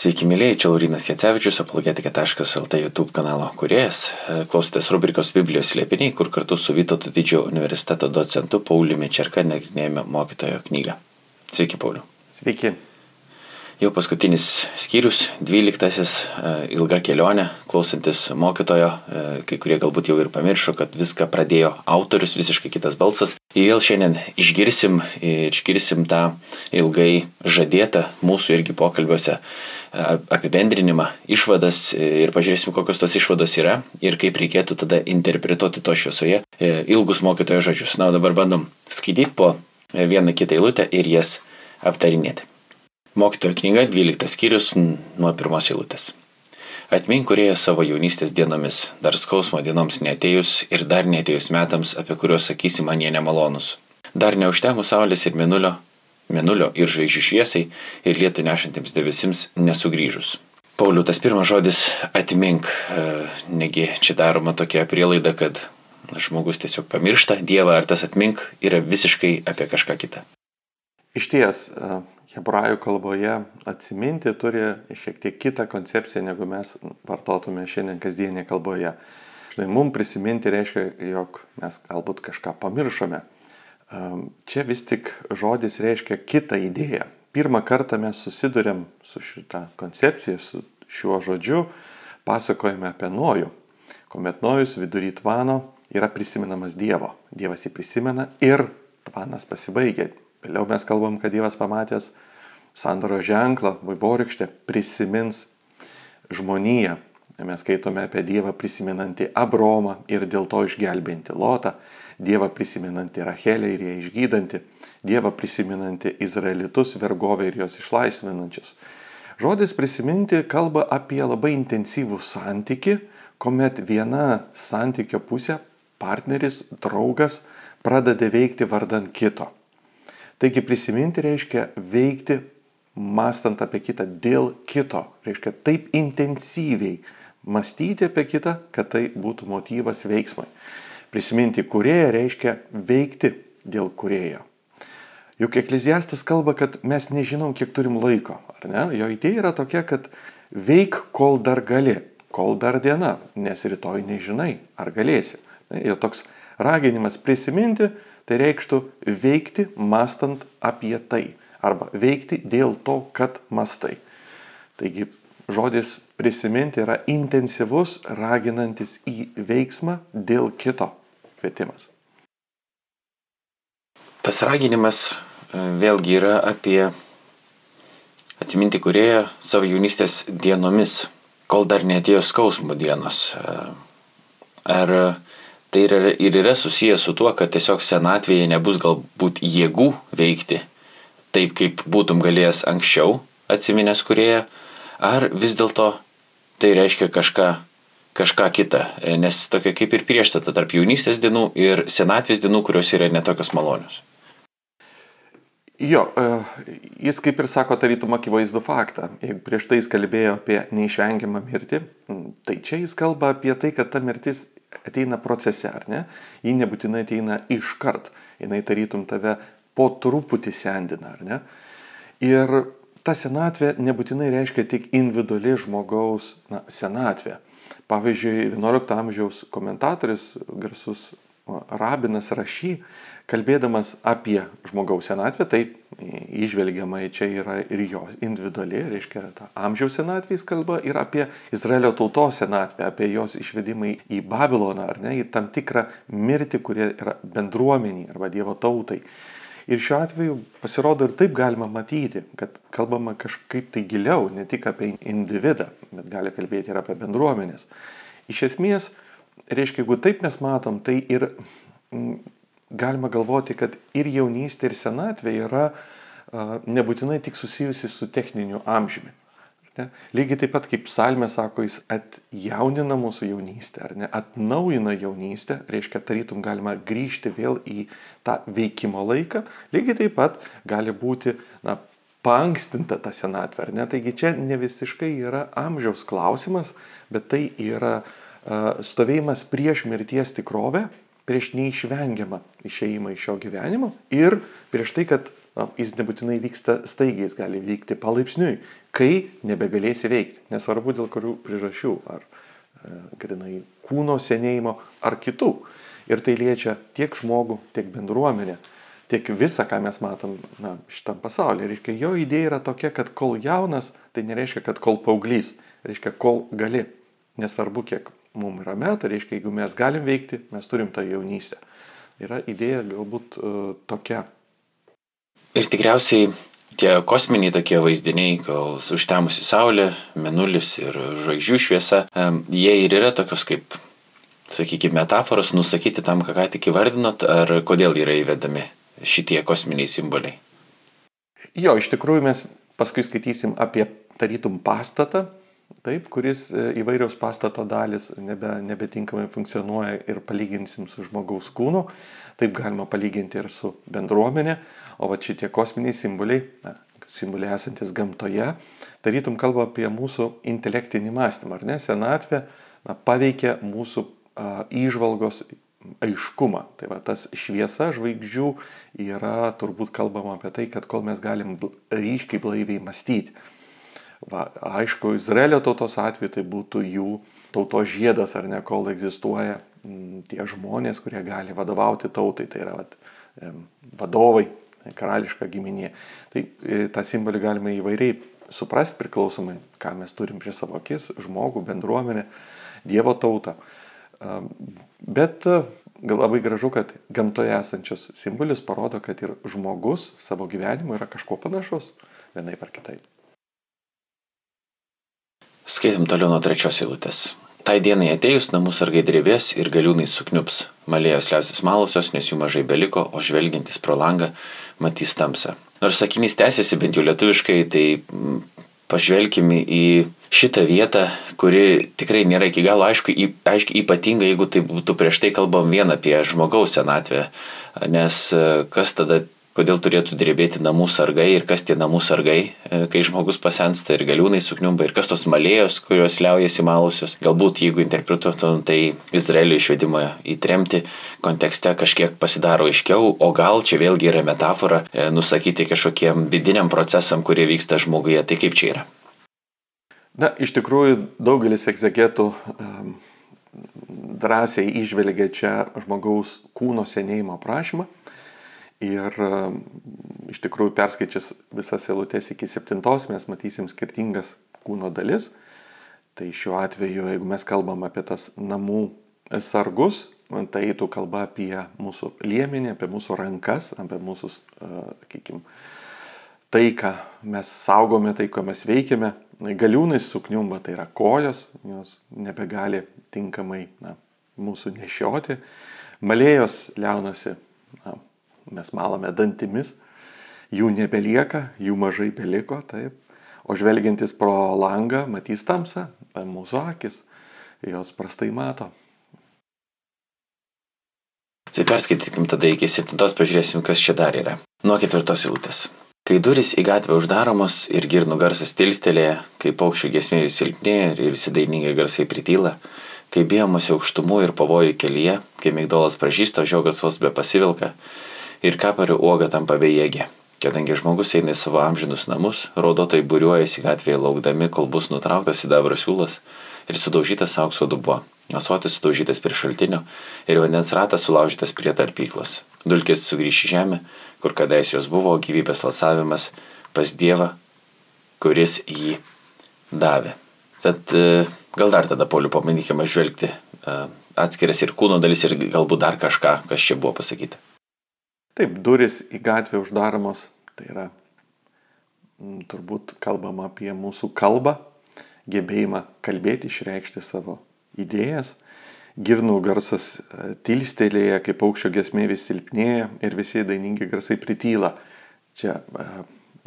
Sveiki, mėlyje, čia Laurinas Jacevičius, apologetika.lt YouTube kanalo kuriejas. Klausotės rubrikos Biblijos slėpiniai, kur kartu su Vytauto didžiojo universiteto docentu Pauliumi Čerka nagrinėjame mokytojo knygą. Sveiki, Pauliu. Sveiki. Jau paskutinis skyrius, dvyliktasis, e, ilga kelionė, klausantis mokytojo, e, kai kurie galbūt jau ir pamiršo, kad viską pradėjo autorius, visiškai kitas balsas. Ir vėl šiandien išgirsim, išgirsim tą ilgai žadėtą mūsų irgi pokalbiuose e, apibendrinimą, išvadas ir pažiūrėsim, kokios tos išvados yra ir kaip reikėtų tada interpretuoti to šviesoje ilgus mokytojo žodžius. Na, o dabar bandom skaityti po vieną kitą eilutę ir jas aptarinėti. Mokytojo knyga 12 skyrius nuo pirmos eilutės. Atmink kurieje savo jaunystės dienomis, dar skausmo dienoms netėjus ir dar netėjus metams, apie kuriuos sakysi man jie nemalonus. Dar neužtemus saulės ir minulio, minulio ir žvaigždžių šviesai ir lietų nešantiems debesims nesugrįžus. Pauliu, tas pirmas žodis atmink, e, negi čia daroma tokia prielaida, kad žmogus tiesiog pamiršta Dievą, ar tas atmink yra visiškai apie kažką kitą. Iš ties, e, hebrajų kalboje atsiminti turi šiek tiek kitą koncepciją, negu mes vartotume šiandien kasdienėje kalboje. Štai mums prisiminti reiškia, jog mes galbūt kažką pamiršome. Čia vis tik žodis reiškia kitą idėją. Pirmą kartą mes susidurėm su šitą koncepcija, su šiuo žodžiu, pasakojame apie Nojų, kuomet Nojus vidury tvano yra prisimenamas Dievo. Dievas jį prisimena ir tvanas pasibaigia. Vėliau mes kalbam, kad Dievas pamatęs sandoro ženklą, vaivorykštę, prisimins žmoniją. Mes skaitome apie Dievą prisimenantį Abromą ir dėl to išgelbinti Lotą, Dievą prisimenantį Rachelę ir ją išgydantį, Dievą prisimenantį Izraelitus vergovę ir juos išlaisvinančius. Žodis prisiminti kalba apie labai intensyvų santyki, kuomet viena santykio pusė, partneris, draugas pradeda veikti vardan kito. Taigi prisiminti reiškia veikti mąstant apie kitą dėl kito. Reiškia taip intensyviai mąstyti apie kitą, kad tai būtų motyvas veiksmai. Prisiminti kurėją reiškia veikti dėl kurėjo. Juk ekleziastas kalba, kad mes nežinom, kiek turim laiko, ar ne? Jo idėja yra tokia, kad veik, kol dar gali, kol dar diena, nes rytoj nežinai, ar galėsi. Jo toks raginimas prisiminti, tai reikštų veikti mastant apie tai arba veikti dėl to, kad mastai. Taigi žodis prisiminti yra intensyvus, raginantis į veiksmą dėl kito kvietimas. Tas raginimas e, vėlgi yra apie atsiminti kurėją savo jaunystės dienomis, kol dar netėjo skausmo dienos. E, ar Tai ir, ir yra susijęs su tuo, kad tiesiog senatvėje nebus galbūt jėgų veikti taip, kaip būtum galėjęs anksčiau atsiminęs kurėje, ar vis dėlto tai reiškia kažką, kažką kitą, nes tokia kaip ir priešstata tarp jaunystės dienų ir senatvės dienų, kurios yra netokios malonios. Jo, e, jis kaip ir sako tarytum akivaizdų faktą. Jeigu prieš tai jis kalbėjo apie neišvengiamą mirtį, tai čia jis kalba apie tai, kad ta mirtis ateina procese, ar ne? Ji nebūtinai ateina iškart, jinai tarytum tave po truputį sendina, ar ne? Ir ta senatvė nebūtinai reiškia tik individuali žmogaus na, senatvė. Pavyzdžiui, XI amžiaus komentatorius, garsus rabinas rašy, kalbėdamas apie žmogaus senatvę, tai išvelgiamai čia yra ir jo individuali, reiškia, ta amžiaus senatvės kalba ir apie Izraelio tautos senatvę, apie jos išvedimą į Babiloną, ar ne, į tam tikrą mirtį, kurie yra bendruomeniai arba Dievo tautai. Ir šiuo atveju pasirodo ir taip galima matyti, kad kalbama kažkaip tai giliau, ne tik apie individą, bet gali kalbėti ir apie bendruomenės. Iš esmės, reiškia, jeigu taip mes matom, tai ir galima galvoti, kad ir jaunystė, ir senatvė yra nebūtinai tik susijusi su techniniu amžiumi. Ne? Lygiai taip pat kaip psalmė sako, jis atjaunina mūsų jaunystę, ar ne, atnaujina jaunystę, reiškia, tarytum galima grįžti vėl į tą veikimo laiką, lygiai taip pat gali būti, na, pankstinta ta senatvė, ar ne, taigi čia ne visiškai yra amžiaus klausimas, bet tai yra stovėjimas prieš mirties tikrovę prieš neišvengiamą išeimą iš šio gyvenimo ir prieš tai, kad jis nebūtinai vyksta staigiai, jis gali vykti palaipsniui, kai nebegalėsi veikti, nesvarbu dėl kurių priežasčių, ar e, grinai kūno senėjimo, ar kitų. Ir tai liečia tiek žmogų, tiek bendruomenę, tiek visą, ką mes matom na, šitam pasaulyje. Reiškia, jo idėja yra tokia, kad kol jaunas, tai nereiškia, kad kol paauglys, reiškia, kol gali. Nesvarbu, kiek mums yra metų, reiškia, jeigu mes galim veikti, mes turim tą jaunystę. Yra idėja galbūt uh, tokia Ir tikriausiai tie kosminiai tokie vaizdiniai, kol užtemusi Saulė, Menulis ir žvaigždžių šviesa, jie ir yra tokios kaip, sakykime, metaforos nusakyti tam, ką ką tik įvardinot, ar kodėl yra įvedami šitie kosminiai simboliai. Jo, iš tikrųjų mes paskui skaitysim apie tarytum pastatą, taip, kuris e, įvairios pastato dalis nebe, nebetinkamai funkcionuoja ir palyginsim su žmogaus kūnu, taip galima palyginti ir su bendruomenė, O va šitie kosminiai simboliai, na, simboliai esantis gamtoje, tarytum kalba apie mūsų intelektinį mąstymą, ar ne? Senatvė na, paveikia mūsų a, įžvalgos aiškumą. Tai va tas šviesa žvaigždžių yra turbūt kalbama apie tai, kad kol mes galim ryškiai blaiviai mąstyti. Va, aišku, Izraelio tautos atveju tai būtų jų tautos žiedas, ar ne, kol egzistuoja m, tie žmonės, kurie gali vadovauti tautai, tai yra vat, vadovai, karališka giminė. Tai e, tą simbolį galima įvairiai suprasti priklausomai, ką mes turim prie savo akis - žmogų, bendruomenę, Dievo tautą. Bet e, labai gražu, kad gamtoje esančios simbolis parodo, kad ir žmogus savo gyvenimu yra kažkuo panašus, vienai par kitaip. Skaitom toliau nuo trečios eilutės. Tai dienai atėjus namų sargai drevės ir galiūnai sukniups. Malėjos liausis malusios, nes jų mažai beliko, o žvelgiantis pro langą matys tamsą. Nors sakinys tęsiasi bent jau lietuviškai, tai mm, pažvelkime į šitą vietą, kuri tikrai nėra iki galo aišku, aiškiai ypatinga, jeigu tai būtų prieš tai kalbam vien apie žmogaus senatvę, nes e, kas tada kodėl turėtų drebėti namų sargai ir kas tie namų sargai, e, kai žmogus pasensta ir galiūnai sukniumba ir kas tos malėjos, kurios liaujasi malusios. Galbūt jeigu interpretuotum tai Izraelio išvedimą į tremti kontekste kažkiek pasidaro aiškiau, o gal čia vėlgi yra metafora e, nusakyti kažkokiem vidiniam procesam, kurie vyksta žmoguje. Tai kaip čia yra? Na, iš tikrųjų, daugelis egzegetų um, drąsiai išvelgia čia žmogaus kūno senėjimo aprašymą Ir um, iš tikrųjų perskaičius visas eilutes iki septintos mes matysim skirtingas kūno dalis. Tai šiuo atveju, jeigu mes kalbam apie tas namų sargus, tai eitų kalba apie mūsų liemenį, apie mūsų rankas, apie mūsų, sakykime, tai, ką mes saugome, tai, ko mes veikiame. Galiūnai sukniumba, tai yra kojos, jos nebegali tinkamai na, mūsų nešioti. Malėjos liaunasi na, mes malame dantimis, jų nebelieka, jų mažai beliko, taip. O žvelgiantis pro langą matys tamsą, mūsų akis, jos prastai mato. Tai perskaitykim tada iki septintos, pažiūrėsim, kas čia dar yra. Nuo ketvirtos eilutės. Kai duris į gatvę uždaromos ir girnų garsas tilstelėje, kai paukščių gesmė vis silpnėja ir visi dainingai garsai prityla, kai bijomasi aukštumų ir pavojų kelyje, kai migdolas pražįsta, žiogas vos be pasivilka, ir kapario uoga tampa bejėgė. Kadangi žmogus eina į savo amžinus namus, rodotai būriuojasi gatvėje laukdami, kol bus nutrauktas sidabro siūlas ir sudaužytas aukso dubuo, asuotis sudaužytas prie šaltinio ir vandens ratas sulaužytas prie tarpyklos. Dulkės sugrįš į žemę, kur kadais jos buvo, gyvybės alsavimas pas Dievą, kuris jį davė. Tad e, gal dar tada, Pauliu, pabandykime žvelgti e, atskiras ir kūno dalis ir galbūt dar kažką, kas čia buvo pasakyta. Taip, duris į gatvę uždaromos, tai yra m, turbūt kalbama apie mūsų kalbą, gebėjimą kalbėti, išreikšti savo idėjas. Girnų garsas e, tilstelėje, kaip paukščio gesmė vis silpnėja ir visi dainingi garsai prityla. Čia e,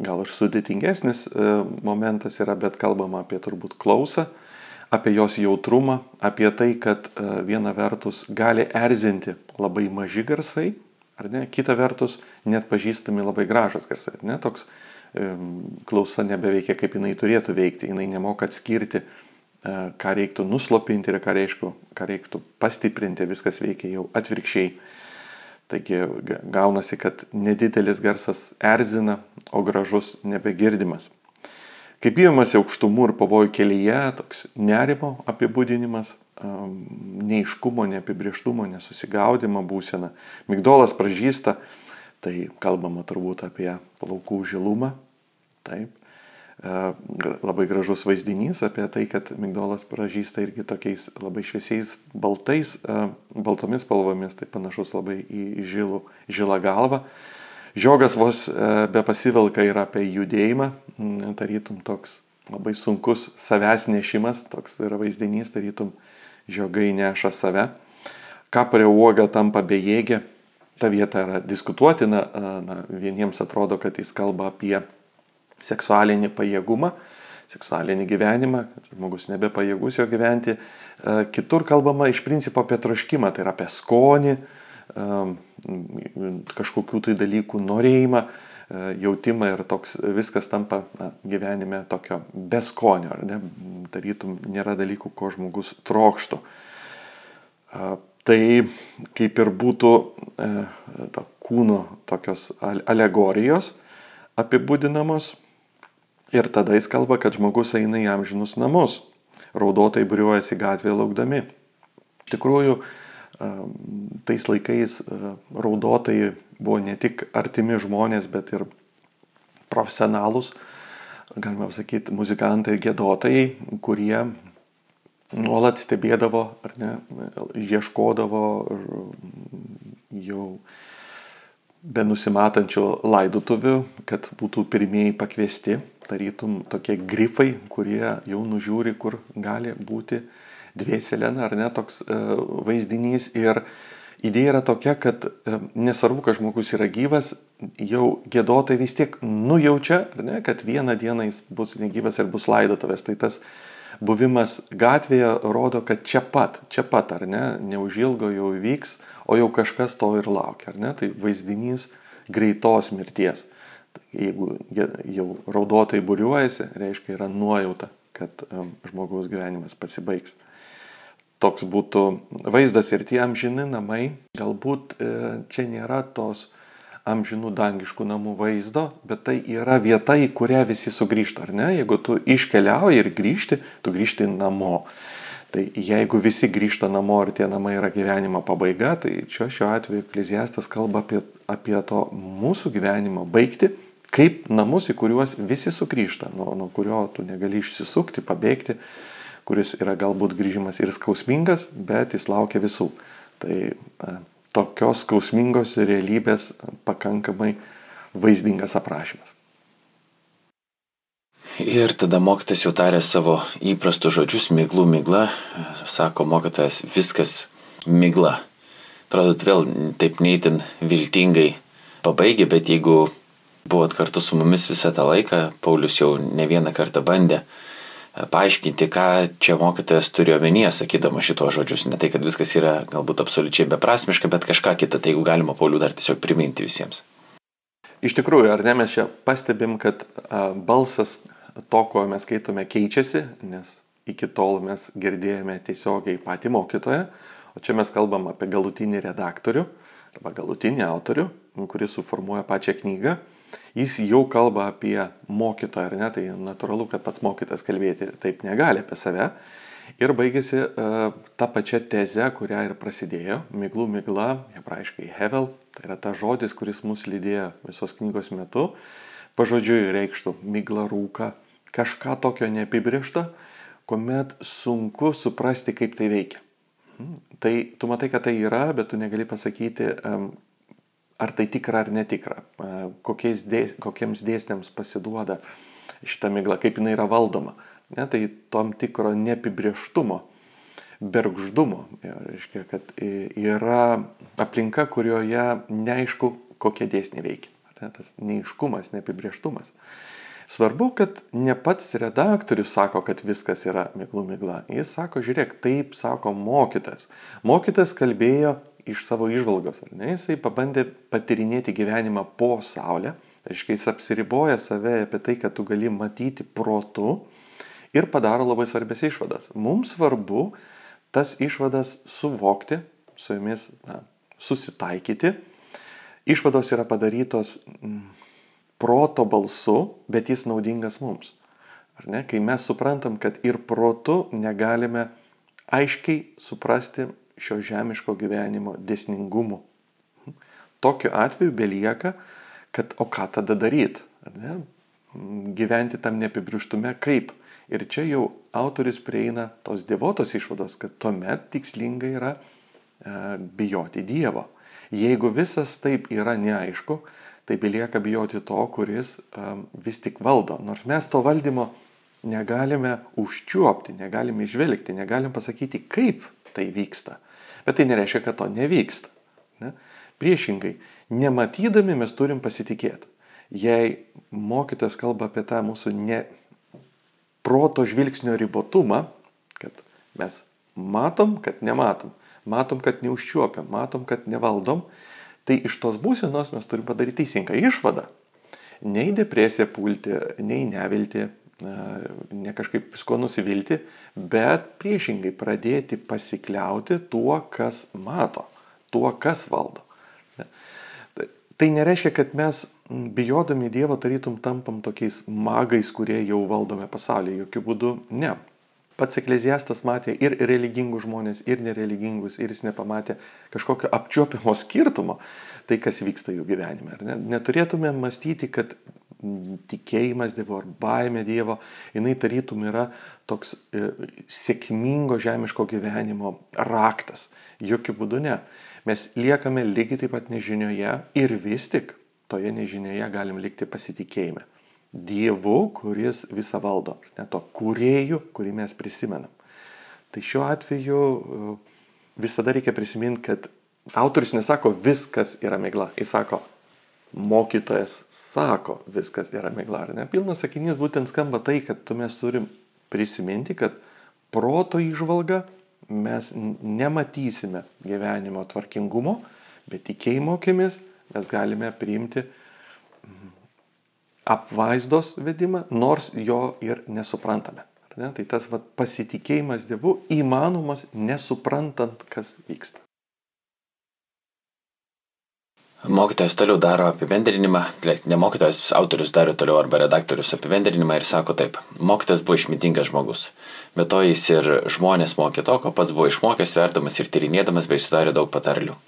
gal ir sudėtingesnis e, momentas yra, bet kalbama apie turbūt klausą, apie jos jautrumą, apie tai, kad viena vertus gali erzinti labai maži garsai, ar ne? Kita vertus, net pažįstami labai gražus garsai, ne? Toks klausa nebeveikia, kaip jinai turėtų veikti, jinai nemoka atskirti, e, ką reiktų nuslopinti ir ką reiktų, ką reiktų pastiprinti, viskas veikia jau atvirkščiai. Taigi gaunasi, kad nedidelis garsas erzina, o gražus nebegirdimas. Kaip bijomasi aukštumų ir pavojų kelyje, toks nerimo apibūdinimas, neiškumo, neapibrieštumo, nesusigaudimo būsena. Migdolas pražįsta, tai kalbama turbūt apie plaukų žilumą. Taip. Labai gražus vaizdinys apie tai, kad migdolas pražįsta irgi tokiais labai šviesiais baltais, baltomis spalvomis, tai panašus labai į žilų, žilą galvą. Žiogas vos e, be pasivilka ir apie judėjimą, tarytum toks labai sunkus savęs nešimas, toks yra vaizdinys, tarytum žiogai neša save. Kapario uoga tampa bejėgė, ta vieta yra diskutuotina, na, vieniems atrodo, kad jis kalba apie seksualinį pajėgumą, seksualinį gyvenimą, kad žmogus nebepajėgus jo gyventi. Kitur kalbama iš principo apie troškimą, tai yra apie skonį, kažkokių tai dalykų norėjimą, jautimą ir toks viskas tampa na, gyvenime tokio beskonio, ar ne, tarytum nėra dalykų, ko žmogus trokštų. Tai kaip ir būtų e, to kūno tokios alegоrijos apibūdinamos ir tada jis kalba, kad žmogus eina į amžinus namus, raudotai briuojasi gatvėje laukdami. Iš tikrųjų, tais laikais raudotai buvo ne tik artimi žmonės, bet ir profesionalus, galima sakyti, muzikantai, gėdotojai, kurie nuolat stebėdavo ar ne, ieškodavo jau be nusimatančių laidotuvių, kad būtų pirmieji pakviesti, tarytum tokie grifai, kurie jau nužiūri, kur gali būti uh, dvieselėna, ar ne, toks e, vaizdinys. Ir idėja yra tokia, kad e, nesvarbu, kad žmogus yra gyvas, jau gėdotai vis tiek nujaučia, ne, kad vieną dieną jis bus negyvas ir bus laidotuvės. Tai tas buvimas gatvėje rodo, kad čia pat, čia pat, ar ne, neužilgo jau įvyks, o jau kažkas to ir laukia, ar ne, tai vaizdinys greitos mirties. Jeigu jau raudotai būriuojasi, reiškia yra nuojauta, kad um, žmogaus gyvenimas pasibaigs toks būtų vaizdas ir tie amžini namai, galbūt e, čia nėra tos amžinų dangiškų namų vaizdo, bet tai yra vieta, į kurią visi sugrįžta, ar ne? Jeigu tu iškeliauji ir grįžti, tu grįžti namo. Tai jeigu visi grįžta namo ir tie namai yra gyvenimo pabaiga, tai čia šiuo atveju ekleziastas kalba apie, apie to mūsų gyvenimo baigti, kaip namus, į kuriuos visi sugrįžta, nuo, nuo kurio tu negali išsisukti, pabėgti kuris yra galbūt grįžimas ir skausmingas, bet jis laukia visų. Tai a, tokios skausmingos realybės pakankamai vaizdingas aprašymas. Ir tada mokytas jau tarė savo įprastus žodžius, miglų migla, sako mokytas, viskas migla. Atrodo, vėl taip neįtin viltingai pabaigė, bet jeigu buvot kartu su mumis visą tą laiką, Paulius jau ne vieną kartą bandė paaiškinti, ką čia mokytojas turi omenyje, sakydama šito žodžius. Ne tai, kad viskas yra galbūt absoliučiai beprasmiška, bet kažką kitą, tai jeigu galima Paulių dar tiesiog priminti visiems. Iš tikrųjų, ar ne mes čia pastebim, kad balsas to, ko mes skaitome, keičiasi, nes iki tol mes girdėjome tiesiogiai patį mokytoją, o čia mes kalbam apie galutinį redaktorių arba galutinį autorių, kuris suformuoja pačią knygą jis jau kalba apie mokytoją, ar ne, tai natūralu, kad pats mokytas kalbėti taip negali apie save. Ir baigėsi uh, ta pačia teze, kurią ir prasidėjo - miglų migla, hebrajiškai hevel, tai yra ta žodis, kuris mus lydėjo visos knygos metu, pažodžiui reikštų migla rūka, kažką tokio neapibriešta, kuomet sunku suprasti, kaip tai veikia. Hmm. Tai tu matai, kad tai yra, bet tu negali pasakyti, um, ar tai tikra ar netikra, dės, kokiems dėsniams pasiduoda šita migla, kaip jinai yra valdoma. Ne, tai tom tikro neapibrieštumo, bergždumo, reiškia, kad yra aplinka, kurioje neaišku, kokie dėsniai veikia. Ne, tas neiškumas, neapibrieštumas. Svarbu, kad ne pats redaktorius sako, kad viskas yra miglų migla. Jis sako, žiūrėk, taip sako mokytas. Mokytas kalbėjo iš savo išvalgos, ar ne, jisai pabandė patirinėti gyvenimą po Saulę, tai reiškia, jis apsiriboja save apie tai, kad tu gali matyti protu ir padaro labai svarbės išvadas. Mums svarbu tas išvadas suvokti, su jomis na, susitaikyti Išvados yra padarytos mm, proto balsu, bet jis naudingas mums. Ar ne? Kai mes suprantam, kad ir protu negalime aiškiai suprasti šio žemiško gyvenimo desningumų. Tokiu atveju belieka, kad o ką tada daryti? Gyventi tam neapibrištume kaip. Ir čia jau autoris prieina tos devotos išvados, kad tuomet tikslinga yra e, bijoti Dievo. Jeigu visas taip yra neaišku, tai belieka bijoti to, kuris e, vis tik valdo. Nors mes to valdymo negalime užčiuopti, negalime išvelgti, negalim pasakyti, kaip tai vyksta. Bet tai nereiškia, kad to nevyksta. Ne? Priešingai, nematydami mes turim pasitikėti. Jei mokytas kalba apie tą mūsų ne proto žvilgsnio ribotumą, kad mes matom, kad nematom, matom, kad neužčiuopiam, matom, kad nevaldom, tai iš tos būsenos mes turim padaryti teisingą išvadą. Nei depresiją pulti, nei nevilti, ne kažkaip visko nusivilti, bet priešingai pradėti pasikliauti tuo, kas mato, tuo, kas valdo. Tai nereiškia, kad mes bijodami Dievo tarytum tampam tokiais magais, kurie jau valdome pasaulį. Jokių būdų ne. Pats ekleziastas matė ir religingus žmonės, ir nereligingus, ir jis nepamatė kažkokio apčiuopiamo skirtumo, tai kas vyksta jų gyvenime. Ne? Neturėtume mąstyti, kad tikėjimas Dievo ar baime Dievo, jinai tarytum yra toks e, sėkmingo žemiško gyvenimo raktas. Jokių būdų ne. Mes liekame lygiai taip pat nežinioje ir vis tik toje nežinioje galim likti pasitikėjime. Dievu, kuris visą valdo, ne to kūrėjų, kurį mes prisimenam. Tai šiuo atveju e, visada reikia prisiminti, kad autorius nesako viskas yra mėgla, jis sako mokytojas sako, viskas yra migla. Ar ne? Pilnas sakinys būtent skamba tai, kad tu mes turim prisiminti, kad proto išvalga mes nematysime gyvenimo tvarkingumo, bet tikėjimo akimis mes galime priimti mm, apvaizdos vedimą, nors jo ir nesuprantame. Ne? Tai tas vat, pasitikėjimas Dievu įmanomas nesuprantant, kas vyksta. Mokytojas toliau daro apibendrinimą, ne mokytojas, autorius daro toliau arba redaktorius apibendrinimą ir sako taip, mokytojas buvo išmintingas žmogus, bet to jis ir žmonės mokė to, ko pats buvo išmokęs, verdamas ir tyrinėdamas bei sudarė daug patarlių.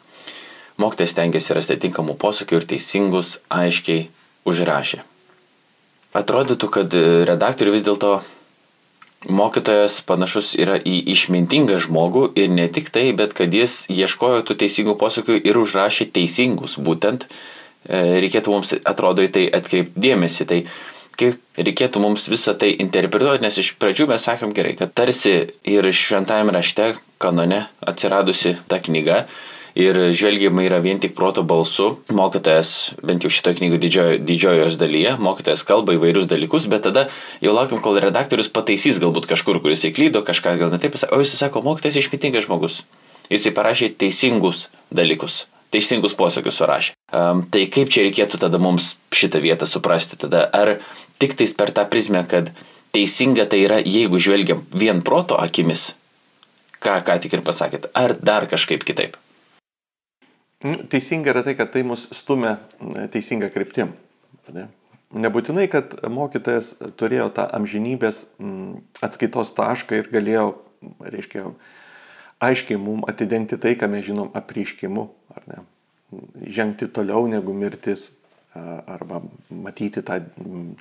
Mokytojas tengiasi rasti tinkamų posūkių ir teisingus aiškiai užrašė. Atrodytų, kad redaktoriui vis dėlto mokytojas panašus yra į išmintingą žmogų ir ne tik tai, bet kad jis ieškojo tų teisingų posakių ir užrašė teisingus. Būtent e, reikėtų mums, atrodo, į tai atkreipti dėmesį. Tai kaip reikėtų mums visą tai interpretuoti, nes iš pradžių mes sakėm gerai, kad tarsi ir šventajame rašte kanone atsiradusi ta knyga, ir žvelgiama yra vien tik proto balsu. Mokytojas, bent jau šitoje knygoje didžiojo, didžiojos dalyje, mokytojas kalba įvairius dalykus, bet tada jau laukiam, kol redaktorius pataisys galbūt kažkur, kuris įklydo, kažką gal netaip pasakė, o jis sako, mokytojas išmintingas žmogus. Jisai parašė teisingus dalykus teisingus posakius surašė. Um, tai kaip čia reikėtų tada mums šitą vietą suprasti? Tada ar tik tais per tą prizmę, kad teisinga tai yra, jeigu žvelgiam vien proto akimis, ką ką tik ir pasakėt, ar dar kažkaip kitaip? Nu, teisinga yra tai, kad tai mus stumia teisinga kryptim. Ne? Nebūtinai, kad mokytojas turėjo tą amžinybės atskaitos tašką ir galėjo, reiškia, aiškiai mums atidengti tai, ką mes žinom apriškimu, ar ne? Žengti toliau negu mirtis, arba matyti tą,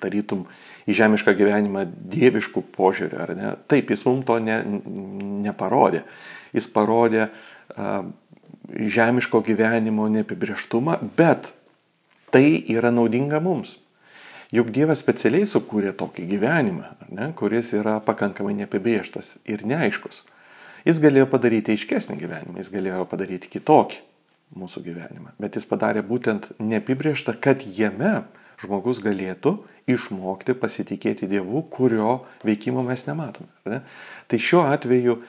tarytum, į žemišką gyvenimą dieviškų požiūrių, ar ne? Taip, jis mums to ne, neparodė. Jis parodė žemiško gyvenimo neapibrieštumą, bet tai yra naudinga mums. Juk Dievas specialiai sukūrė tokį gyvenimą, ne, kuris yra pakankamai neapibrieštas ir neaiškus. Jis galėjo padaryti aiškesnį gyvenimą, jis galėjo padaryti kitokį mūsų gyvenimą, bet jis padarė būtent neapibrieštą, kad jame žmogus galėtų išmokti pasitikėti Dievu, kurio veikimo mes nematome. Ne? Tai šiuo atveju uh,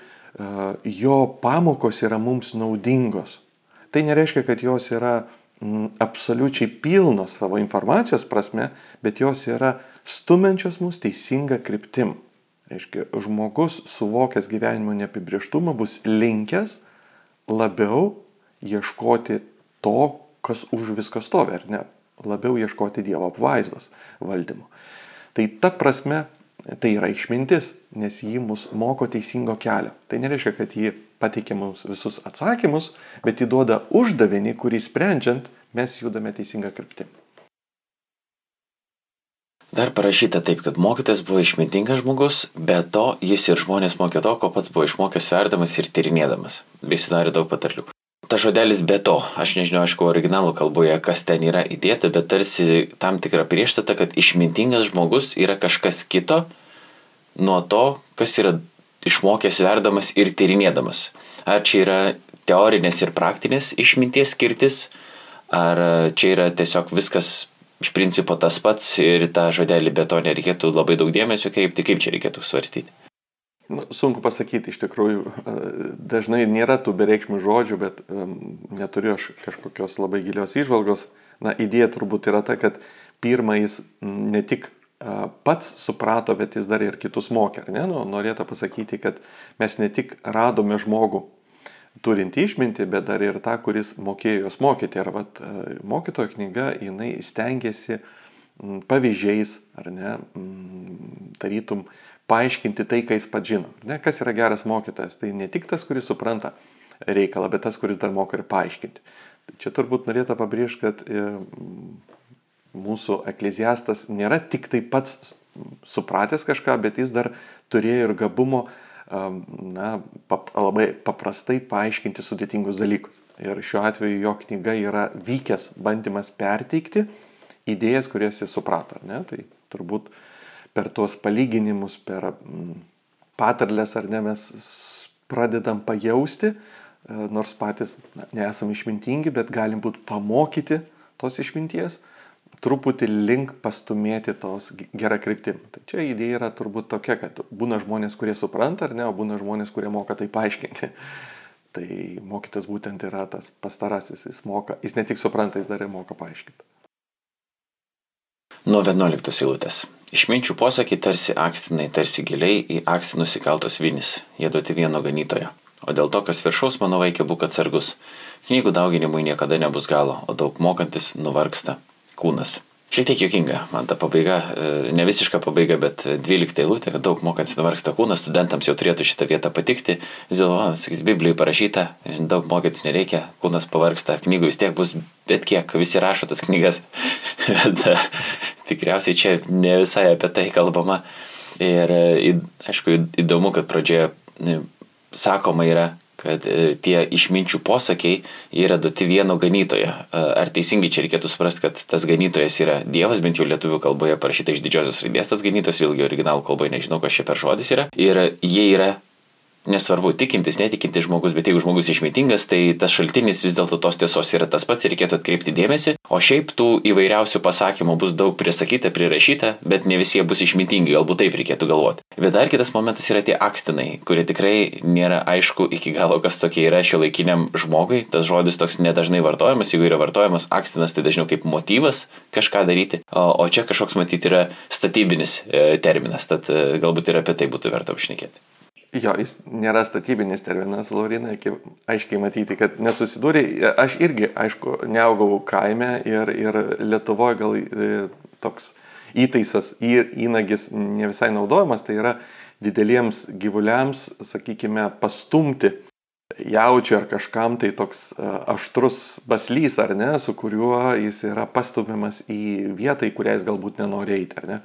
jo pamokos yra mums naudingos. Tai nereiškia, kad jos yra absoliučiai pilnos savo informacijos prasme, bet jos yra stumenčios mus teisinga kryptim. Reiškia, žmogus suvokęs gyvenimo neapibrieštumą bus linkęs labiau ieškoti to, kas už visko stovi, ar ne? Labiau ieškoti Dievo apvaizdos valdymo. Tai ta prasme tai yra išmintis, nes jį mus moko teisingo kelio. Tai nereiškia, kad jį pateikia mums visus atsakymus, bet jį duoda uždavinį, kurį sprendžiant mes judame teisingą kryptimį. Dar parašyta taip, kad mokytas buvo išmintingas žmogus, bet to jis ir žmonės mokė to, ko pats buvo išmokęs sverdamas ir tyrinėdamas, bei sudarė daug patarlių. Ta žodelis be to, aš nežinau, aišku, originalų kalboje, kas ten yra įdėta, bet tarsi tam tikra priešstata, kad išmintingas žmogus yra kažkas kito nuo to, kas yra išmokęs sverdamas ir tyrinėdamas. Ar čia yra teorinės ir praktinės išminties skirtis, ar čia yra tiesiog viskas iš principo tas pats ir tą žodelį be to nereikėtų labai daug dėmesio kreipti, kaip čia reikėtų svarstyti. Nu, sunku pasakyti, iš tikrųjų, dažnai nėra tų bereikšmių žodžių, bet um, neturiu aš kažkokios labai gilios išvalgos. Na, idėja turbūt yra ta, kad pirmą jis ne tik uh, pats suprato, bet jis dar ir kitus mokė. Ne? Nu, norėtų pasakyti, kad mes ne tik radome žmogų turinti išmintį, bet dar ir tą, kuris mokėjo jos mokyti. Ir vat, e, mokytojo knyga, jinai stengiasi pavyzdžiais, ar ne, tarytum, paaiškinti tai, ką jis pats žino. Ne, kas yra geras mokytojas, tai ne tik tas, kuris supranta reikalą, bet tas, kuris dar moka ir paaiškinti. Čia turbūt norėtų pabrėžti, kad e, mūsų ekleziastas nėra tik tai pats supratęs kažką, bet jis dar turėjo ir gabumo uh, na, pap, labai paprastai paaiškinti sudėtingus dalykus. Ir šiuo atveju jo knyga yra vykęs bandymas perteikti idėjas, kurias jis suprato. Ne? Tai turbūt per tuos palyginimus, per mm, patarlės ar ne mes pradedam pajausti, e, nors patys na, nesam išmintingi, bet galim būti pamokyti tos išminties truputį link pastumėti tos gerą kryptim. Tai čia idėja yra turbūt tokia, kad būna žmonės, kurie supranta ar ne, o būna žmonės, kurie moka tai paaiškinti. Tai mokytas būtent yra tas pastarasis, jis moka, jis ne tik supranta, jis dar ir moka paaiškinti. Nuo 11 eilutės. Išminčių posakiai tarsi akstinai, tarsi giliai į akstį nusikaltos vinis, jie duoti vieno ganytojo. O dėl to, kas viršaus, mano vaikė, būk atsargus. Knygų dauginimui niekada nebus galo, o daug mokantis nuvargsta kūnas. Šiek tiek juokinga, man ta pabaiga, e, ne visiška pabaiga, bet 12 eilutė, kad daug mokantis nuvargsta kūnas, studentams jau turėtų šitą vietą patikti. Vis dėlto, sakys, Biblijoje parašyta, daug mokytis nereikia, kūnas pavargsta, knygų vis tiek bus, bet kiek, visi rašo tas knygas. bet, tikriausiai čia ne visai apie tai kalbama. Ir e, aišku, įdomu, kad pradžioje sakoma yra, kad e, tie išminčių posakiai yra duoti vieno ganytojo. E, ar teisingai čia reikėtų suprasti, kad tas ganytojas yra Dievas, bent jau lietuvių kalboje parašyta iš didžiosios raidės tas ganytojas, vėlgi originalų kalboje nežinau, kas čia per žodis yra. Ir jie yra nesvarbu, tikintis, netikintis žmogus, bet jeigu žmogus išmintingas, tai tas šaltinis vis dėlto tos tiesos yra tas pats ir reikėtų atkreipti dėmesį. O šiaip tų įvairiausių pasakymų bus daug prisakyta, prirašyta, bet ne visi jie bus išmintingi, galbūt taip reikėtų galvoti. Bet dar kitas momentas yra tie akstinai, kurie tikrai nėra aišku iki galo, kas tokie yra šio laikiniam žmogui. Tas žodis toks nedažnai vartojamas, jeigu yra vartojamas akstinas, tai dažniau kaip motyvas kažką daryti, o, o čia kažkoks matyti yra statybinis e, terminas, tad e, galbūt ir apie tai būtų verta apšnekėti. Jo, jis nėra statybinis terminas, Laurinai, aiškiai matyti, kad nesusidūrė. Aš irgi, aišku, neaugau kaime ir, ir Lietuvoje gal e, toks įtaisas, įnagis ne visai naudojamas, tai yra dideliems gyvuliams, sakykime, pastumti jaučiu ar kažkam tai toks e, aštrus baslys, ar ne, su kuriuo jis yra pastumiamas į vietą, į kurią jis galbūt nenori eiti, ar ne.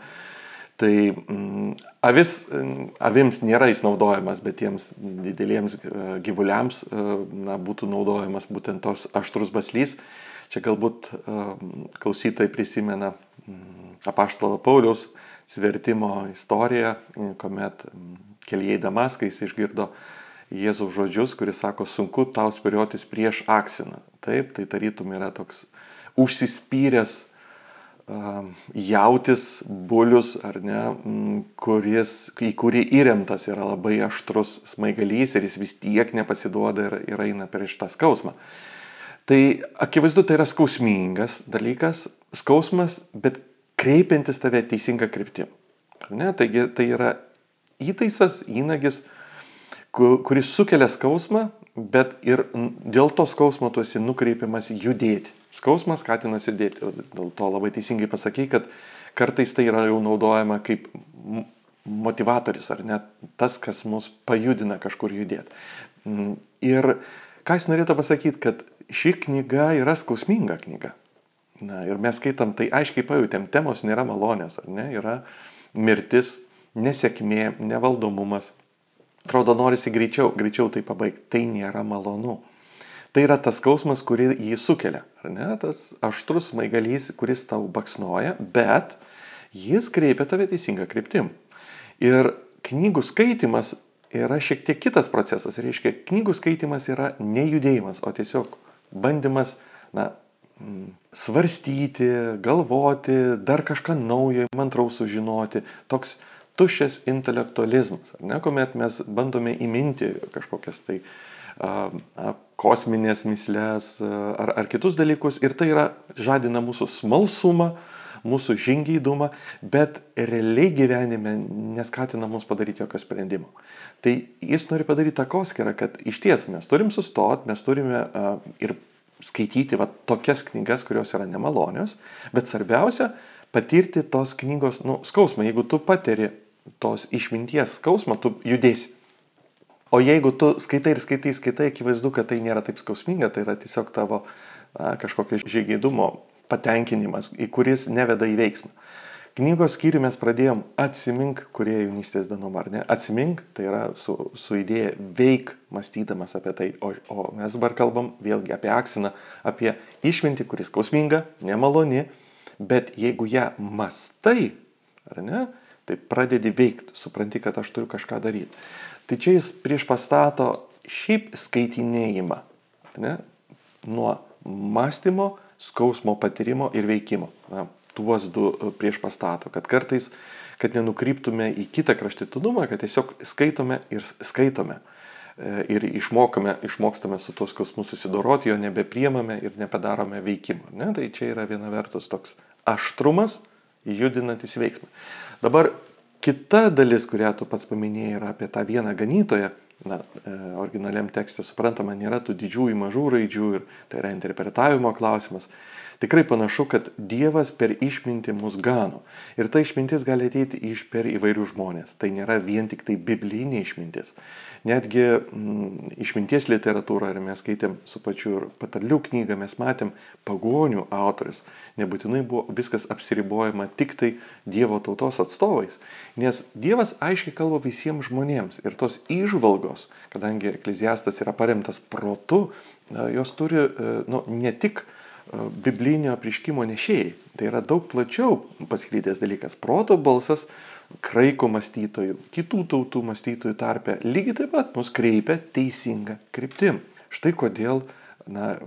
Tai mm, avis, avims nėra jis naudojamas, bet tiems dideliems e, gyvuliams e, na, būtų naudojamas būtent tos aštrus baslys. Čia galbūt e, klausytojai prisimena mm, apaštalo Pauliaus svertimo istoriją, kuomet mm, kelyje į Damaską jis išgirdo Jėzaus žodžius, kuris sako, sunku tau spiriotis prieš aksiną. Taip, tai tarytum yra toks užsispyręs jautis, bulius, ar ne, kuris, į kurį įremtas yra labai aštrus smaigalys ir jis vis tiek nepasiduoda ir, ir eina prieš tą skausmą. Tai akivaizdu, tai yra skausmingas dalykas, skausmas, bet kreipiantis tave teisinga kryptim. Taigi tai yra įtaisas, įnagis, kuris sukelia skausmą, bet ir dėl to skausmo tu esi nukreipiamas judėti. Skausmas skatina judėti. Dėl to labai teisingai pasakai, kad kartais tai yra jau naudojama kaip motivatorius, ar net tas, kas mus pajudina kažkur judėti. Ir ką jis norėtų pasakyti, kad ši knyga yra skausminga knyga. Na, ir mes skaitam, tai aiškiai pajutėm, temos nėra malonės, ar ne? Yra mirtis, nesėkmė, nevaldomumas. Atrodo, norisi greičiau, greičiau tai pabaigti. Tai nėra malonu. Tai yra tas skausmas, kurį jį sukelia, ar ne? Tas aštrus maigalys, kuris tau baksnoja, bet jis kreipia tave teisinga kryptim. Ir knygų skaitimas yra šiek tiek kitas procesas. Reiškia, knygų skaitimas yra ne judėjimas, o tiesiog bandymas, na, svarstyti, galvoti, dar kažką naujo, mantraus sužinoti. Toks tuščias intelektualizmas, ar ne, kuomet mes bandome įminti kažkokias tai a, a, kosminės mislės ar, ar kitus dalykus ir tai yra žadina mūsų smalsumą, mūsų žingeidumą, bet realiai gyvenime neskatina mus padaryti jokio sprendimo. Tai jis nori padaryti takoskirą, kad iš ties mes turim sustoti, mes turime uh, ir skaityti va, tokias knygas, kurios yra nemalonios, bet svarbiausia patirti tos knygos nu, skausmą. Jeigu tu patiri tos išminties skausmą, tu judėsi. O jeigu tu skaitai ir skaitai, skaitai, akivaizdu, kad tai nėra taip skausminga, tai yra tiesiog tavo na, kažkokio žygeidumo patenkinimas, į kuris neveda į veiksmą. Knygos skyrių mes pradėjom atsimink, kurie jaunystės dienom ar ne. Atsimink, tai yra su, su idėja veik, mąstydamas apie tai. O, o mes dabar kalbam vėlgi apie aksiną, apie išmintį, kuris skausminga, nemaloni, bet jeigu ją mastai, ar ne, tai pradedi veikti, supranti, kad aš turiu kažką daryti. Tai čia jis prieš pastato šiaip skaitinėjimą, ne, nuo mąstymo, skausmo patyrimo ir veikimo. Na, tuos du e, prieš pastato, kad kartais, kad nenukryptume į kitą kraštutinumą, kad tiesiog skaitome ir skaitome e, ir išmokame, išmokstame su tuos skausmu susidoroti, jo nebepriemame ir nepadarome veikimo. Ne? Tai čia yra viena vertus toks aštrumas, judinantis veiksmą. Dabar kita dalis, kurią tu pats paminėjai, yra apie tą vieną ganytoją. Na, e, originaliam tekste suprantama, nėra tų didžiųjų mažų raidžių ir tai yra interpretavimo klausimas. Tikrai panašu, kad Dievas per išmintį mus gano. Ir ta išmintis gali ateiti iš per įvairių žmonės. Tai nėra vien tik tai biblinė išmintis. Netgi mm, išminties literatūrą, ir mes skaitėm su pačiu ir patarlių knygą, mes matėm pagonių autorius. Nebūtinai buvo viskas apsiribojama tik tai Dievo tautos atstovais. Nes Dievas aiškiai kalba visiems žmonėms. Ir tos išvalgos, kadangi ekleziastas yra paremtas protu, jos turi nu, ne tik biblinio apriškimo nešėjai. Tai yra daug plačiau pasklytęs dalykas. Proto balsas kraiko mąstytojų, kitų tautų mąstytojų tarpe lygiai taip pat mus kreipia teisinga kryptim. Štai kodėl na,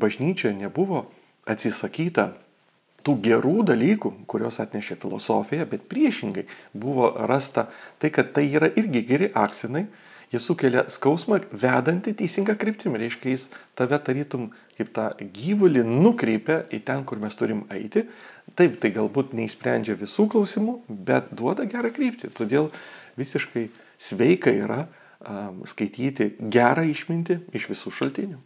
bažnyčioje nebuvo atsisakyta tų gerų dalykų, kuriuos atnešė filosofija, bet priešingai buvo rasta tai, kad tai yra irgi geri aksinai, jie sukelia skausmą vedantį teisingą kryptimį. Reiškia, jis tave tarytum kaip tą gyvulį nukreipia į ten, kur mes turim eiti. Taip, tai galbūt neįsprendžia visų klausimų, bet duoda gerą kryptį. Todėl visiškai sveika yra um, skaityti gerą išmintį iš visų šaltinių.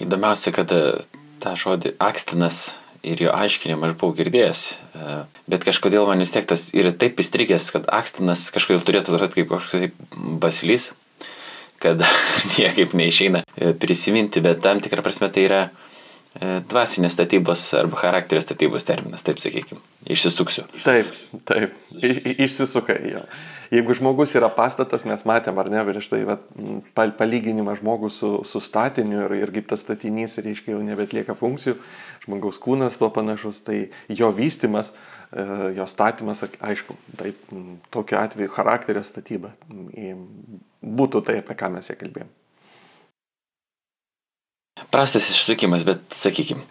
Įdomiausia, kad e, tą žodį akstinas ir jo aiškinimą aš buvau girdėjęs, e, bet kažkodėl man vis tiek tas yra taip įstrigęs, kad akstinas kažkodėl turėtų atrodyti kaip kažkoks basilys, kad niekaip neišeina e, prisiminti, bet tam tikrą prasme tai yra dvasinės statybos arba charakterio statybos terminas, taip sakykime. Išsisuksiu. Taip, taip, išsisukai jo jeigu žmogus yra pastatas, mes matėm, ar ne, prieš tai palyginimą žmogus su, su statiniu ir, ir kaip tas statinys, reiškia, jau nebetlieka funkcijų, žmogaus kūnas tuo panašus, tai jo vystimas, e, jo statymas, aišku, taip, tokiu atveju charakterio statyba būtų tai, apie ką mes čia kalbėjom. Prastas išsukimas, bet sakykime,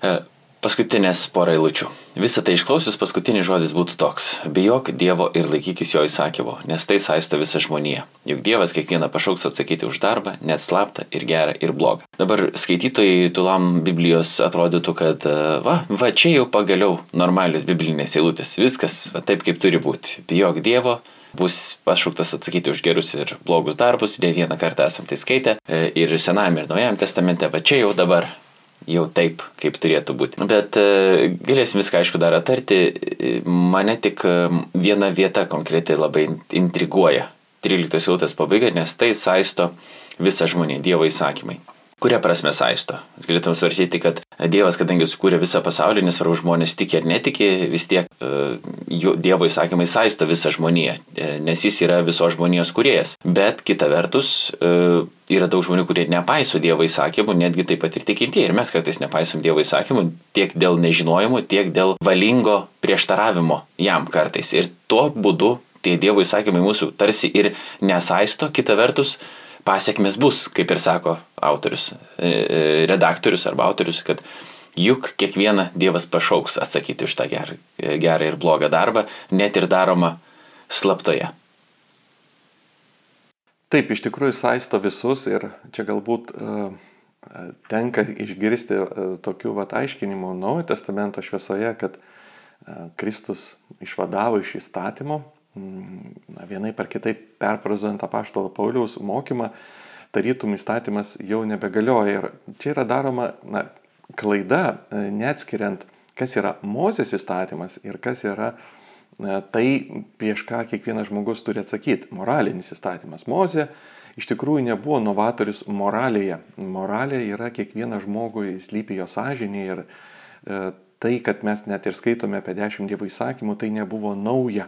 Paskutinės porą eilučių. Visą tai išklausius paskutinis žodis būtų toks. Bijok Dievo ir laikykis jo įsakymo, nes tai saisto visą žmoniją. Juk Dievas kiekvieną pašauks atsakyti už darbą, net slaptą ir gerą ir blogą. Dabar skaitytojai tulam Biblijos atrodytų, kad va, va čia jau pagaliau normalios biblinės eilutės. Viskas va, taip, kaip turi būti. Bijok Dievo, bus pašauktas atsakyti už gerus ir blogus darbus, ne vieną kartą esam tai skaitę e, ir Senajame ir Naujajame testamente, va čia jau dabar jau taip, kaip turėtų būti. Bet e, galėsim viską aišku dar atarti, mane tik e, viena vieta konkrečiai labai intriguoja. 13 eilutės pabaiga, nes tai saisto visą žmonį, Dievo įsakymai. Kuria prasme saisto? Mes galėtum svarsyti, kad Dievas, kadangi sukūrė visą pasaulį, nesvarbu žmonės tiki ar netiki, vis tiek uh, Dievo įsakymai saisto visą žmoniją, e, nes jis yra visos žmonijos kuriejas. Bet kita vertus, uh, yra daug žmonių, kurie nepaiso Dievo įsakymų, netgi taip pat ir tikintieji. Ir mes kartais nepaisom Dievo įsakymų tiek dėl nežinojimo, tiek dėl valingo prieštaravimo jam kartais. Ir tuo būdu tie Dievo įsakymai mūsų tarsi ir nesaisto, kita vertus, pasiekmes bus, kaip ir sako autorius, e, e, redaktorius arba autorius, kad juk kiekvieną Dievas pašauks atsakyti už tą gerą, gerą ir blogą darbą, net ir daroma slaptoje. Taip, iš tikrųjų saisto visus ir čia galbūt uh, tenka išgirsti uh, tokių vat aiškinimų Naujojo testamento šviesoje, kad uh, Kristus išvadavo iš įstatymo na, vienai par kitaip perfrazuojant apaštalo Pauliaus mokymą, tarytum įstatymas jau nebegalioja. Ir čia yra daroma na, klaida, e, neatskiriant, kas yra Mozės įstatymas ir kas yra e, tai, prieš ką kiekvienas žmogus turi atsakyti. Moralinis įstatymas. Mozė iš tikrųjų nebuvo novatorius moralėje. Moralė yra kiekvieną žmogų įslypi jo sąžinė ir e, tai, kad mes net ir skaitome apie dešimt dievų įsakymų, tai nebuvo nauja.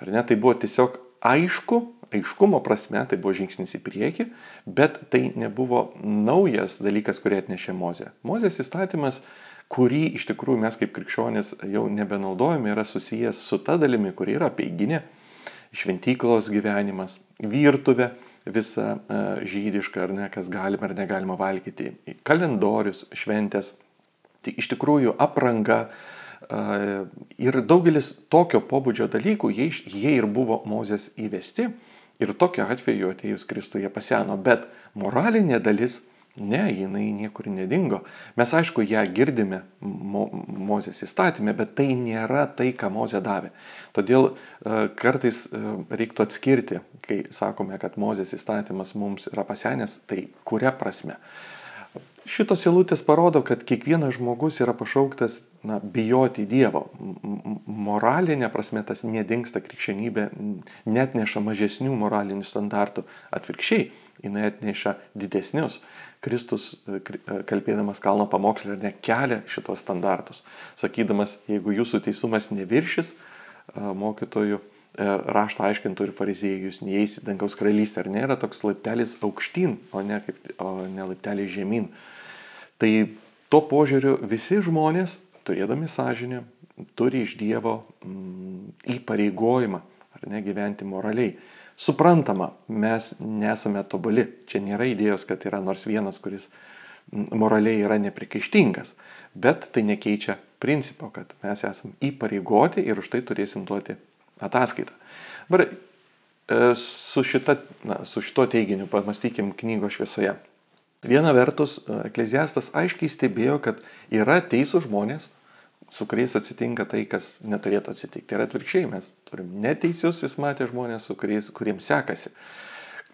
Ar ne? Tai buvo tiesiog aišku, aiškumo prasme, tai buvo žingsnis į priekį, bet tai nebuvo naujas dalykas, kurį atnešė Mozė. Mozės įstatymas, kurį iš tikrųjų mes kaip krikščionys jau nebenaudojame, yra susijęs su ta dalimi, kuri yra peiginė, šventyklos gyvenimas, virtuvė, visa uh, žydiška ar ne, kas galima ar negalima valgyti, kalendorius, šventės. Tai iš tikrųjų apranga, uh, Ir daugelis tokio pobūdžio dalykų, jie, jie ir buvo Mozės įvesti ir tokiu atveju atėjus Kristuje paseno, bet moralinė dalis, ne, jinai niekur nedingo. Mes aišku ją girdime Mo, Mozės įstatymė, bet tai nėra tai, ką Mozė davė. Todėl kartais reiktų atskirti, kai sakome, kad Mozės įstatymas mums yra pasenęs, tai kuria prasme. Šitos eilutės parodo, kad kiekvienas žmogus yra pašauktas na, bijoti Dievo. Moralinė prasme tas nedingsta krikščionybė, net neša mažesnių moralinių standartų. Atvirkščiai, jinai atneša didesnius. Kristus, e, e, kalbėdamas kalno pamokslį, nekelia šitos standartus. Sakydamas, jeigu jūsų teisumas neviršis mokytojų, e, rašto aiškintų ir fariziejų, jūs neįsit dangaus karalystę. Ar nėra toks laiptelis aukštyn, o ne, kaip, o ne laiptelis žemyn. Tai tuo požiūriu visi žmonės, turėdami sąžinę, turi iš Dievo mm, įpareigojimą, ar ne, gyventi moraliai. Suprantama, mes nesame tobuli. Čia nėra idėjos, kad yra nors vienas, kuris mm, moraliai yra neprikaištingas. Bet tai nekeičia principo, kad mes esame įpareigoti ir už tai turėsim duoti ataskaitą. Dabar e, su, šita, na, su šito teiginiu pamastykim knygos šviesoje. Viena vertus, e, ekleziastas aiškiai stebėjo, kad yra teisų žmonės, su kuriais atsitinka tai, kas neturėtų atsitikti. Ir atvirkščiai mes turim neteisius, jis matė žmonės, su kuriais, kuriems sekasi.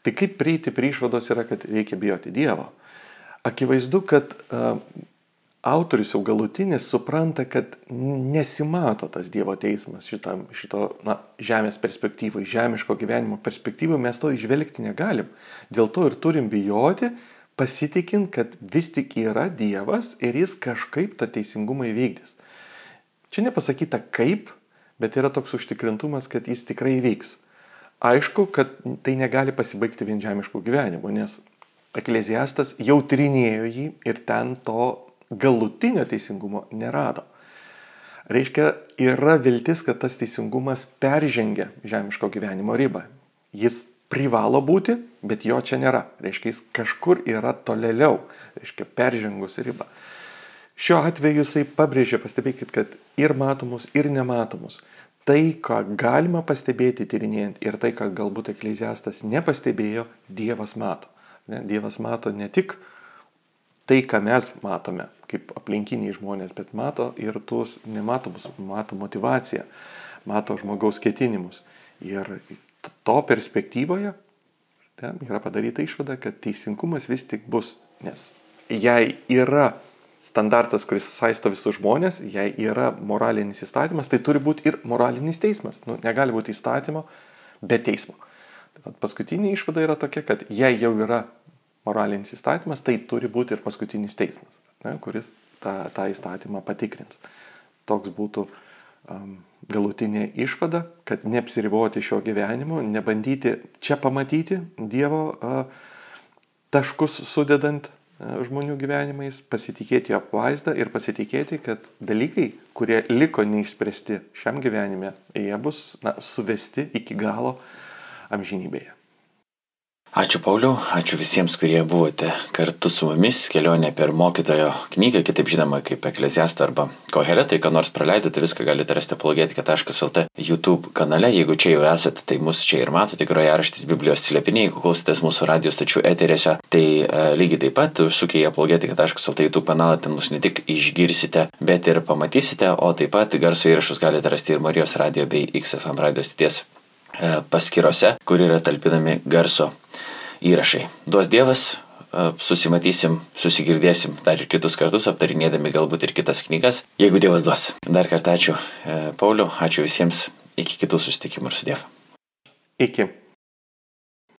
Tai kaip prieiti prie išvados yra, kad reikia bijoti Dievo. Akivaizdu, kad uh, autorius jau galutinis supranta, kad nesimato tas Dievo teismas šito, šito na, žemės perspektyvoje, žemiško gyvenimo perspektyvoje, mes to išvelgti negalim. Dėl to ir turim bijoti, pasitikint, kad vis tik yra Dievas ir jis kažkaip tą teisingumą įvykdys. Čia nepasakyta kaip, bet yra toks užtikrintumas, kad jis tikrai įvyks. Aišku, kad tai negali pasibaigti vien žemiškų gyvenimų, nes ekleziastas jau trinėjo jį ir ten to galutinio teisingumo nerado. Reiškia, yra viltis, kad tas teisingumas peržengia žemiško gyvenimo ribą. Jis privalo būti, bet jo čia nėra. Reiškia, jis kažkur yra tolėliau, reiškia, peržengus ribą. Šiuo atveju jisai pabrėžia, pastebėkit, kad ir matomus, ir nematomus. Tai, ką galima pastebėti tyrinėjant ir tai, ką galbūt ekleziastas nepastebėjo, Dievas mato. Dievas mato ne tik tai, ką mes matome kaip aplinkiniai žmonės, bet mato ir tuos nematomus, mato motivaciją, mato žmogaus ketinimus. Ir to perspektyvoje ten yra padaryta išvada, kad teisingumas vis tik bus, nes jei yra standartas, kuris saisto visus žmonės, jei yra moralinis įstatymas, tai turi būti ir moralinis teismas. Nu, negali būti įstatymo be teismo. Tai paskutinė išvada yra tokia, kad jei jau yra moralinis įstatymas, tai turi būti ir paskutinis teismas, ne, kuris tą, tą įstatymą patikrins. Toks būtų um, galutinė išvada, kad neapsiriboti šio gyvenimo, nebandyti čia pamatyti Dievo uh, taškus sudedant uh, žmonių gyvenimais, pasitikėti jo apvaizdą ir pasitikėti, kad dalykai, kurie liko neišspręsti šiam gyvenime, jie bus na, suvesti iki galo amžinybėje. Ačiū Pauliau, ačiū visiems, kurie buvote kartu su mumis. Kelionė per mokytojo knygą, kitaip žinoma, kaip ekleziasto arba koheletai, ką nors praleidote, viską galite rasti apologetika.lt YouTube kanale. Jeigu čia jau esate, tai mus čia ir matote, grojaraštis Biblijos slėpiniai. Jeigu klausotės mūsų radijos tačių eterėse, tai uh, lygiai taip pat užsukę į apologetika.lt YouTube kanalą, ten mus ne tik išgirsite, bet ir pamatysite, o taip pat garso įrašus galite rasti ir Marijos radio bei XFM radijos ties e, paskirose, kur yra talpinami garso įrašai. Duos Dievas, susimatysim, susigirdėsim dar ir kitus kartus, aptarinėdami galbūt ir kitas knygas, jeigu Dievas duos. Dar kartą ačiū e, Pauliu, ačiū visiems, iki kitų susitikimų ir su Dievu. Iki.